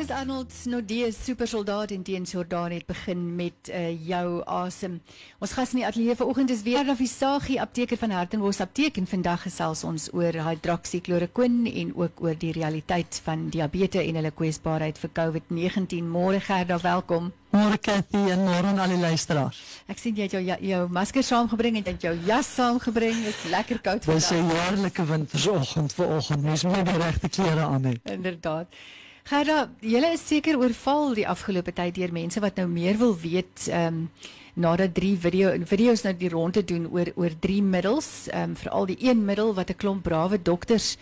Dis Arnold Snodee supersoldaat in teen Jordaan het begin met uh, jou asem. Ons gas in die ateljee vanoggend is weer Rafisagi apteker van Hartenbos apteek en vandag gesels ons oor hydroksikloroquine en ook oor die realiteit van diabetes en hulle kwesbaarheid vir COVID-19. Môre Gerda, welkom. Môre Cathy en môre aan al die luisteraars. Ek sien jy het jou jou masker saamgebring en jy het jou jas saamgebring. Dit is lekker koud vandag. Dis 'n jaarlike wintersoggend vanoggend. Mens moet die regte klere aan hê. Inderdaad. Gerda, julle is seker oorval die afgelope tyd deur mense wat nou meer wil weet ehm um, nadat drie video video's nou die ronde doen oor oor drie middels, ehm um, veral die een middel wat 'n klomp brawe dokters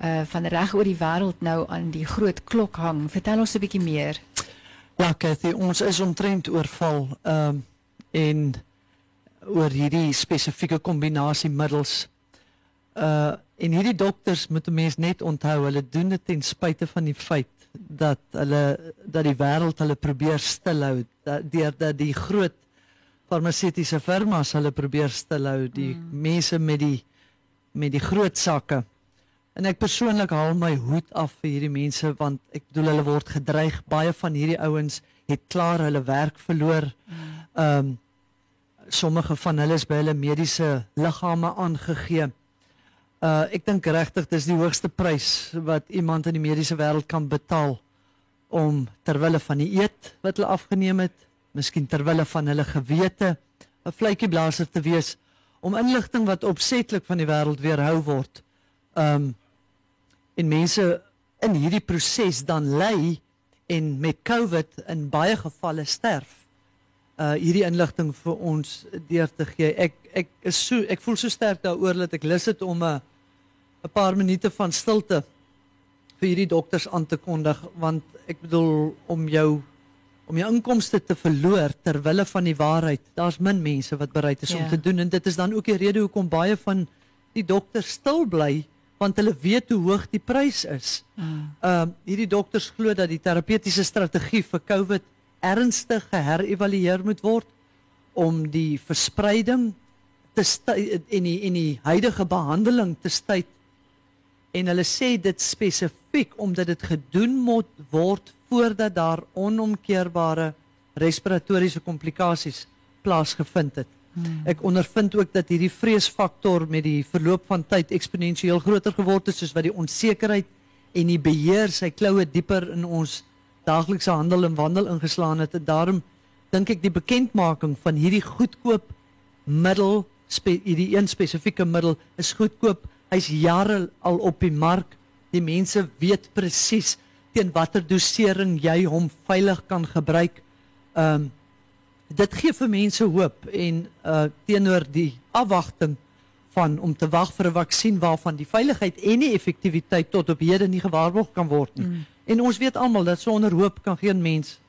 uh van reg oor die wêreld nou aan die groot klok hang. Vertel ons 'n bietjie meer. Ja, Cathy, ons is omtrent oorval ehm um, en oor hierdie spesifieke kombinasie middels. Uh en hierdie dokters moet 'n mens net onthou, hulle doen dit ten spyte van die feit dat hulle dat die wêreld hulle probeer stilhou deur dat die groot farmaseutiese firmas hulle probeer stilhou die mm. mense met die met die groot sakke en ek persoonlik haal my hoed af vir hierdie mense want ek bedoel hulle word gedreig baie van hierdie ouens het klaar hulle werk verloor mm. ehm um, sommige van hulle is by hulle mediese liggame aangegee Uh ek dink regtig dis die hoogste prys wat iemand in die mediese wêreld kan betaal om ter wille van die eet wat hulle afgeneem het, miskien ter wille van hulle gewete 'n vletjieblaser te wees om inligting wat opsetlik van die wêreld weerhou word. Um en mense in hierdie proses dan lê en met COVID in baie gevalle sterf. Uh hierdie inligting vir ons deur te gee. Ek ek is so ek voel so sterk daaroor dat ek lus het om 'n 'n paar minute van stilte vir hierdie dokters aan te kondig want ek bedoel om jou om jou inkomste te verloor ter wille van die waarheid. Daar's min mense wat bereid is ja. om te doen en dit is dan ook die rede hoekom baie van die dokters stil bly want hulle weet hoe hoog die prys is. Ah. Ehm mm. uh, hierdie dokters glo dat die terapeutiese strategie vir COVID ernstig geherëvalueer moet word om die verspreiding te en die en die huidige behandeling te stuit en hulle sê dit spesifiek omdat dit gedoen moet word voordat daar onomkeerbare respiratoriese komplikasies plaasgevind het. Hmm. Ek ondervind ook dat hierdie vreesfaktor met die verloop van tyd eksponensieel groter geword het soos wat die onsekerheid en die beheer sy kloue dieper in ons daaglikse handel en wandel ingeslaan het. En daarom dink ek die bekendmaking van hierdie goedkoop middel, hierdie een spesifieke middel is goedkoop Hy's jare al op die mark. Die mense weet presies teen watter dosering jy hom veilig kan gebruik. Ehm um, dit gee vir mense hoop en uh teenoor die afwagting van om te wag vir 'n vaksin waarvan die veiligheid en die effektiwiteit tot op hede nie gewaarborg kan word nie. Mm. En ons weet almal dat sonder hoop kan geen mens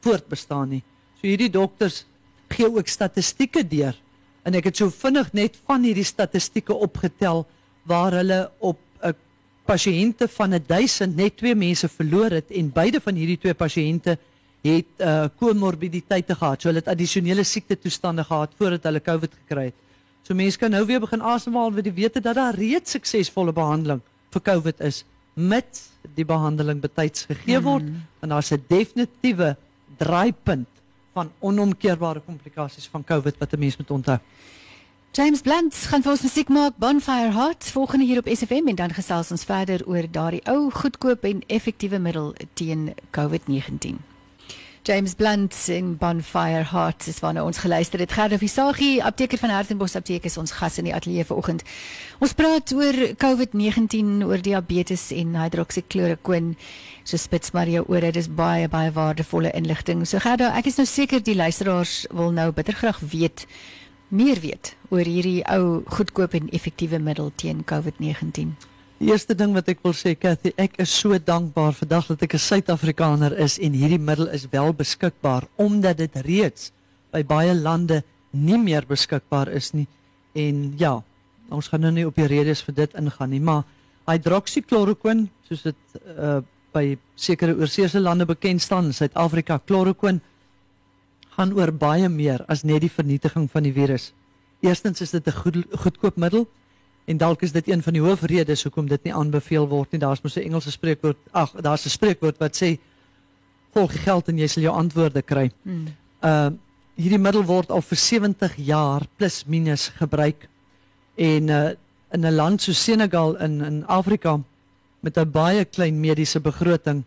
voortbestaan nie. So hierdie dokters gee ook statistieke deur en ek het so vinnig net van hierdie statistieke opgetel waar hulle op 'n pasiënte van 1000 net twee mense verloor het en beide van hierdie twee pasiënte het uh komorbiditeite gehad. So hulle het addisionele siekte toestande gehad voordat hulle COVID gekry het. So mense kan nou weer begin asemhaal met die wete dat daar reeds suksesvolle behandeling vir COVID is met die behandeling betyds gegee mhm. word mm. en daar's 'n definitiewe draaipunt van onomkeerbare komplikasies van COVID wat 'n mens moet onthou. James Blunt gaan vir ons musiek maak Bonfire Heart volgende hier op SFM en dan gesels ons verder oor daardie ou goedkoop en effektiewe middel teen COVID-19. James Blunt in Bonfire Heart is wanneer ons geluister het. Gerda Visagie, apteker van Hartenbos Apteek is ons gas in die ateljee vanoggend. Ons praat oor COVID-19, oor diabetes en hydroksikloroquine. So spits maar jou ore, dit is baie baie waardevolle inligting. So Gerda, ek is nou seker die luisteraars wil nou bitter graag weet meer weet oor hierdie ou goedkoop en effektiewe middel teen COVID-19? Die eerste ding wat ek wil sê, Cathy, ek is so dankbaar vandag dat ek 'n Suid-Afrikaner is en hierdie middel is wel beskikbaar omdat dit reeds by baie lande nie meer beskikbaar is nie. En ja, ons gaan nou nie op die redes vir dit ingaan nie, maar hydroxychloroquine, soos dit uh by sekere oorseese lande bekend staan, in Suid-Afrika, chloroquine gaan oor baie meer as net die vernietiging van die virus. Eerstens is dit 'n goed, goedkoop middel En dalk is dit een van die hoofredes hoekom dit nie aanbeveel word nie. Daar's mos 'n Engelse spreekwoord, ag, daar's 'n spreekwoord wat sê volg geld en jy sal jou antwoorde kry. Hmm. Uh hierdie middel word al vir 70 jaar plus minus gebruik. En uh in 'n land so Senegal in in Afrika met 'n baie klein mediese begroting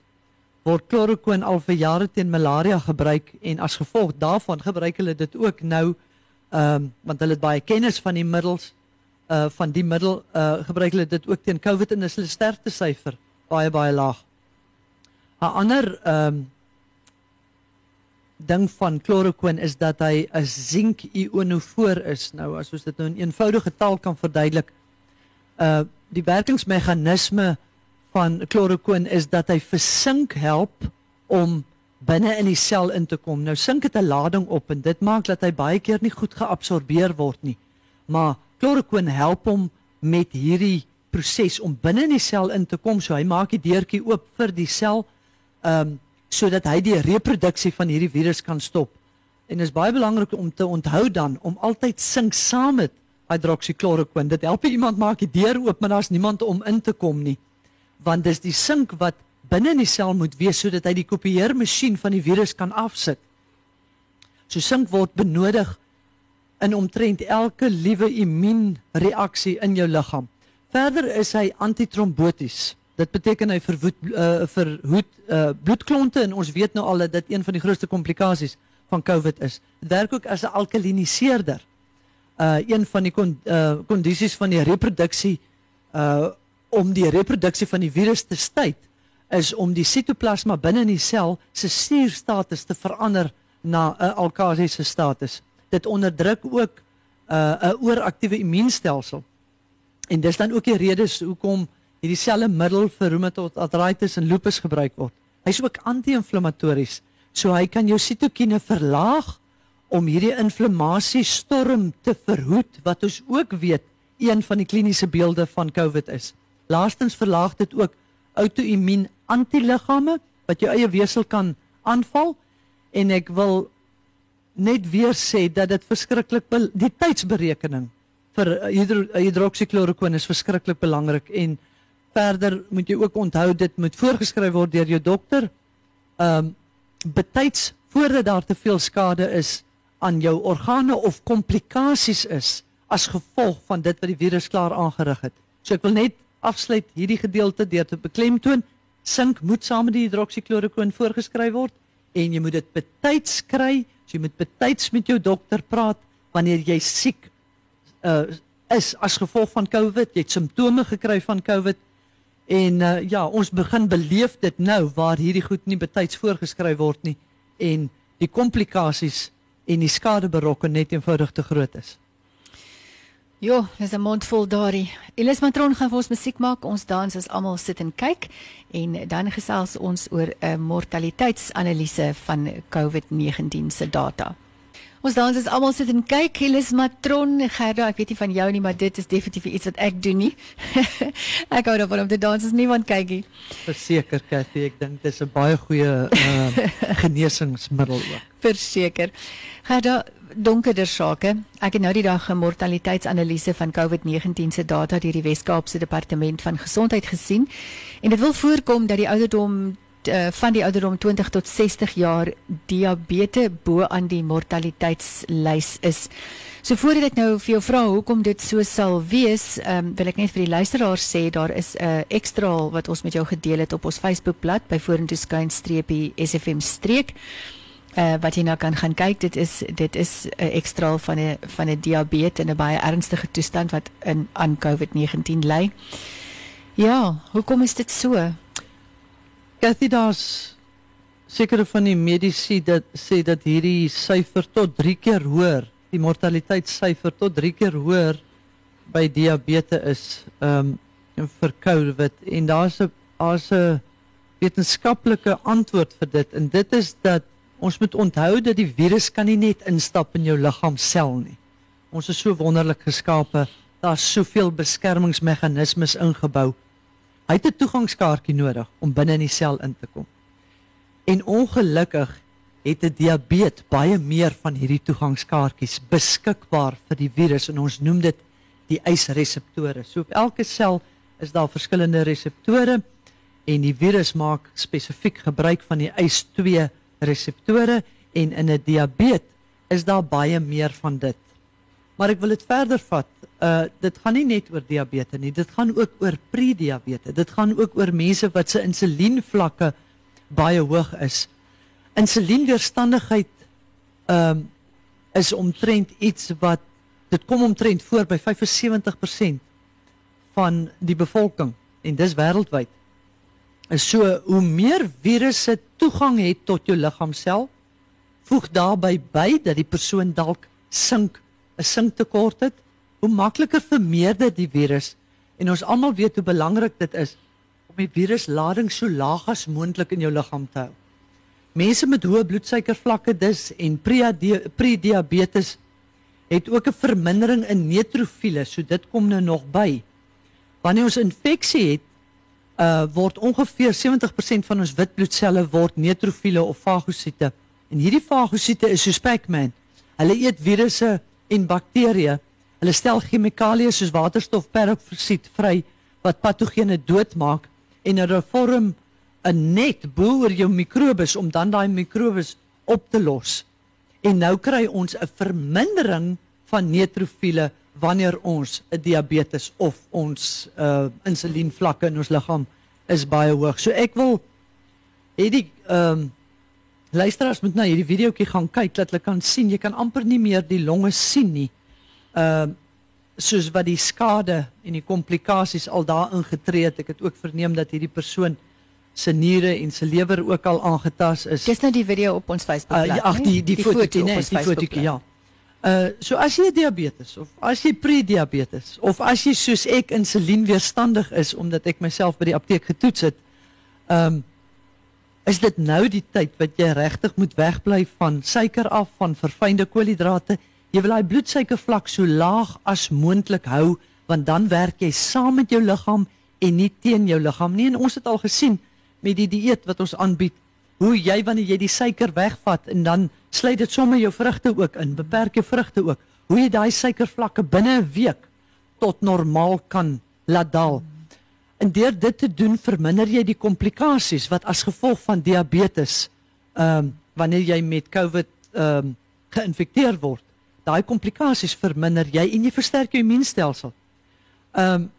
word chloroquine al vir jare teen malaria gebruik en as gevolg daarvan gebruik hulle dit ook nou ehm um, want hulle het baie kennis van die middels uh van die middel uh gebruik hulle dit ook teen COVID en hulle sterftesyfer baie baie laag. 'n Ander ehm um, ding van chloroquine is dat hy 'n sink-ionofoor is. Nou as ons dit nou in eenvoudige taal kan verduidelik, uh die werkingsmeganisme van chloroquine is dat hy vir sink help om binne in die sel in te kom. Nou sink het 'n lading op en dit maak dat hy baie keer nie goed geabsorbeer word nie. Maar chloroquine help hom met hierdie proses om binne in die sel in te kom. So hy maak die deurtjie oop vir die sel ehm um, sodat hy die reproduksie van hierdie virus kan stop. En dit is baie belangrik om te onthou dan om altyd sink saam met hydroxychloroquine. Dit help iemand maak die deur oop, maar daar's niemand om in te kom nie. Want dis die sink wat binne in die sel moet wees sodat hy die kopieermasjien van die virus kan afsit. So sink word benodig in omtrent elke liewe immuunreaksie in jou liggaam. Verder is hy antitromboties. Dit beteken hy verwoed uh, verhoed uh, bloedklonte en ons weet nou al dat dit een van die grootste komplikasies van COVID is. Dit werk ook as 'n alkaliniseerder. Uh een van die kon, uh, kondisies van die reproduksie uh om die reproduksie van die virus te stuit is om die sitoplasma binne in die sel se suurstatus te verander na 'n alkalisiese status. Dit onderdruk ook 'n uh, 'n ooraktiewe immuunstelsel. En dis dan ook die redes hoekom hierdie selfe middel vir reumatoid arthritis en lupus gebruik word. Hy's ook anti-inflammatories, so hy kan jou sitokine verlaag om hierdie inflammasiestorm te verhoed wat ons ook weet een van die kliniese beelde van COVID is. Laastens verlaag dit ook outoimmuun antiliggame wat jou eie wesel kan aanval en ek wil net weer sê dat dit verskriklik die tydsberekening vir hydro, hydroxychloroquine is verskriklik belangrik en verder moet jy ook onthou dit moet voorgeskryf word deur jou dokter. Ehm um, betyds voordat daar te veel skade is aan jou organe of komplikasies is as gevolg van dit wat die virus klaar aangerig het. So ek wil net afsluit hierdie gedeelte deur te beklemtoon sink moet saam met die hidroksikloroquine voorgeskryf word en jy moet dit betyds kry. So jy moet betyds met jou dokter praat wanneer jy siek uh, is as gevolg van COVID, jy het simptome gekry van COVID En uh, ja, ons begin beleef dit nou waar hierdie goed nie betyds voorgeskryf word nie en die komplikasies en die skade berokken net eenvoudig te groot is. Jo, dis 'n mond vol daardie. Elis Matron gaan vir ons musiek maak. Ons dans as almal sit en kyk en dan gesels ons oor 'n mortaliteitsanalise van COVID-19 se data. Ons dans is almal sit en kyk. Elis Matron, Gerda, ek weet nie van jou nie, maar dit is definitief iets wat ek doen nie. ek hou daarvan om te dans as niemand kyk nie. Verseker, Cathy, ek dink dit is 'n baie goeie uh, genesingsmiddel ook. Verseker. Gerda, donkerder sake. Ek het nou die dag 'n mortaliteitsanalise van COVID-19 se data deur die Wes-Kaapse Departement van Gesondheid gesien en dit wil voorkom dat die ouderdom uh, van die ouderdom 20 tot 60 jaar diabetes bo aan die mortaliteitslys is. So voordat ek nou vir jou vra hoekom dit so sal wees, um, wil ek net vir die luisteraars sê daar is 'n uh, ekstra wat ons met jou gedeel het op ons Facebookblad by vorentoe skyn streepie SFM streek. Uh, wat jy nou kan gaan kyk dit is dit is 'n uh, ekstra van 'n van 'n diabetes en 'n baie ernstige toestand wat in aan COVID-19 ly. Ja, hoekom is dit so? Kathy daar's sekere van die mediese dat sê dat hierdie syfer tot 3 keer hoër, die mortaliteitssyfer tot 3 keer hoër by diabetes is um vir COVID en daar's 'n daar's 'n wetenskaplike antwoord vir dit en dit is dat ons moet onthou dat die virus kan nie net instap in jou liggaam sel nie. Ons is so wonderlik geskape. Daar's soveel beskermingsmeganismes ingebou. Hy het 'n toegangskaartjie nodig om binne in die sel in te kom. En ongelukkig het 'n diabetes baie meer van hierdie toegangskaartjies beskikbaar vir die virus en ons noem dit die eisreseptore. So op elke sel is daar verskillende reseptore en die virus maak spesifiek gebruik van die ACE2 reseptore en in 'n diabetes is daar baie meer van dit. Maar ek wil dit verder vat. Uh dit gaan nie net oor diabetes nie, dit gaan ook oor prediabetes. Dit gaan ook oor mense wat se insulienvlakke baie hoog is. Insulienweerstandigheid ehm um, is omtrent iets wat dit kom omtrent voor by 75% van die bevolking en dis wêreldwyd is so hoe meer virusse toegang het tot jou liggaamsel voeg daarbey by dat die persoon dalk sink 'n sinktekort het hoe makliker vermeerder die virus en ons almal weet hoe belangrik dit is om die viruslading so laag as moontlik in jou liggaam te hou mense met hoë bloedsuikervlakke dus en prediabetes het ook 'n vermindering in neutrofiele so dit kom nou nog by wanneer ons infeksie het uh word ongeveer 70% van ons wit bloedselle word neutrofiele of fagosiete. En hierdie fagosiete is soos Pac-Man. Hulle eet virusse en bakterieë. Hulle stel chemikalieë soos waterstof peroksied vry wat patogene doodmaak en hulle vorm 'n net bo oor jou mikrobes om dan daai mikrobes op te los. En nou kry ons 'n vermindering van neutrofiele wanneer ons 'n diabetes of ons uh insulienvlakke in ons liggaam is baie hoog. So ek wil hê die ehm um, luisteraars moet nou hierdie videoetjie gaan kyk dat hulle kan sien jy kan amper nie meer die longe sien nie. Ehm uh, soos wat die skade en die komplikasies al daarin getree het. Ek het ook verneem dat hierdie persoon se niere en se lewer ook al aangetast is. Dis nou die video op ons Facebook bladsy. Uh, ag die die, die foto, nee, die foto ja. Uh so as jy diabetes of as jy prediabetes of as jy soos ek insulienweerstandig is omdat ek myself by die apteek getoets het, um is dit nou die tyd wat jy regtig moet wegbly van suiker af, van verfynde koolhidrate. Jy wil daai bloedsuikervlak so laag as moontlik hou want dan werk jy saam met jou liggaam en nie teen jou liggaam nie. En ons het al gesien met die dieet wat ons aanbied hoe jy wanneer jy die suiker wegvat en dan sluit dit sommer jou vrugte ook in, beperk jou vrugte ook. Hoe jy daai suikervlakke binne 'n week tot normaal kan laat daal. En deur dit te doen verminder jy die komplikasies wat as gevolg van diabetes ehm um, wanneer jy met COVID ehm um, geïnfekteer word. Daai komplikasies verminder jy en jy versterk jou immuunstelsel. Ehm um,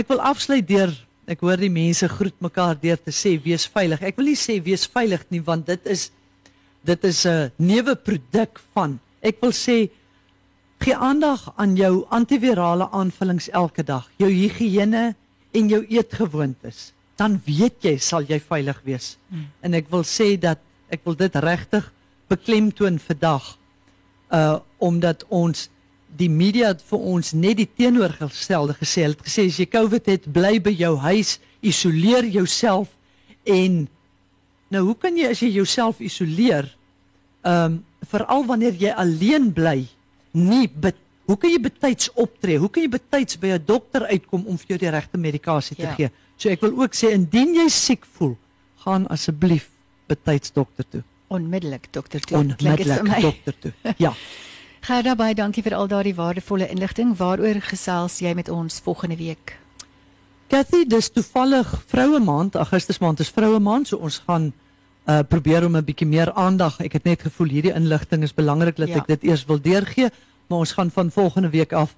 ek wil afsluit deur Ek hoor die mense groet mekaar deur te sê wees veilig. Ek wil nie sê wees veilig nie want dit is dit is 'n neuwe produk van. Ek wil sê gee aandag aan jou antivirale aanvullings elke dag, jou higiëne en jou eetgewoontes. Dan weet jy sal jy veilig wees. Hmm. En ek wil sê dat ek wil dit regtig beklemtoon vandag uh omdat ons die media het vir ons net die teenoorgestelde gesê. Hulle het gesê as jy COVID het, bly by jou huis, isoleer jouself en nou hoe kan jy as jy jouself isoleer, ehm um, veral wanneer jy alleen bly, nie bet, hoe kan jy betyds optree? Hoe kan jy betyds by 'n dokter uitkom om vir jou die regte medikasie te ja. gee? So ek wil ook sê indien jy siek voel, gaan asseblief betyds dokter toe. Onmiddellik dokter toe. Onmiddellik dokter toe. Ja. Gerda baie dankie vir al daardie waardevolle inligting. Waaroor gesels jy met ons volgende week? Cathy, dis toevallig Vroue Maand, Augustus maand is Vroue Maand, so ons gaan uh probeer om 'n bietjie meer aandag. Ek het net gevoel hierdie inligting is belangrik dat ja. ek dit eers wil deurgee, maar ons gaan van volgende week af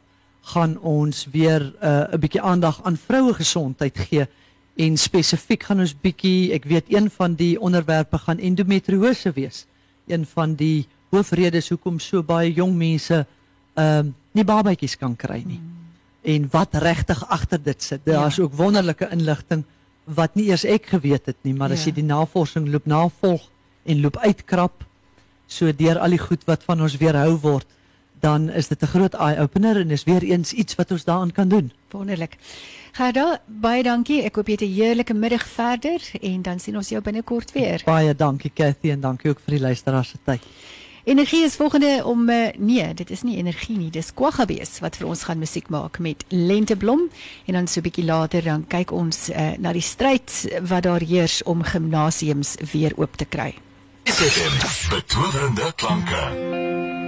gaan ons weer uh 'n bietjie aandag aan vroue gesondheid gee en spesifiek gaan ons bietjie, ek weet een van die onderwerpe gaan endometriose wees. Een van die hoofredes hoekom so baie jong mense ehm uh, nie babatjies kan kry nie. Mm. En wat regtig agter dit sit. Daar's ja. ook wonderlike inligting wat nie eers ek geweet het nie, maar ja. as jy die navorsing loop navolg en loop uitkrap so deur al die goed wat van ons weerhou word, dan is dit 'n groot eye opener en is weer eens iets wat ons daaraan kan doen. Wonderlik. Gerda, baie dankie. Ek hoop jy het 'n heerlike middag verder en dan sien ons jou binnekort weer. Baie dankie Cathy en dankie ook vir die luisteraars se tyd. Energie is volgende om uh, nee, dit is nie energie nie, dis Kwaggabees wat vir ons gaan musiek maak met Lenteblom en dan so 'n bietjie later dan kyk ons uh, na die stryd wat daar heers om gimnasiums weer oop te kry. FM betowerende klanke.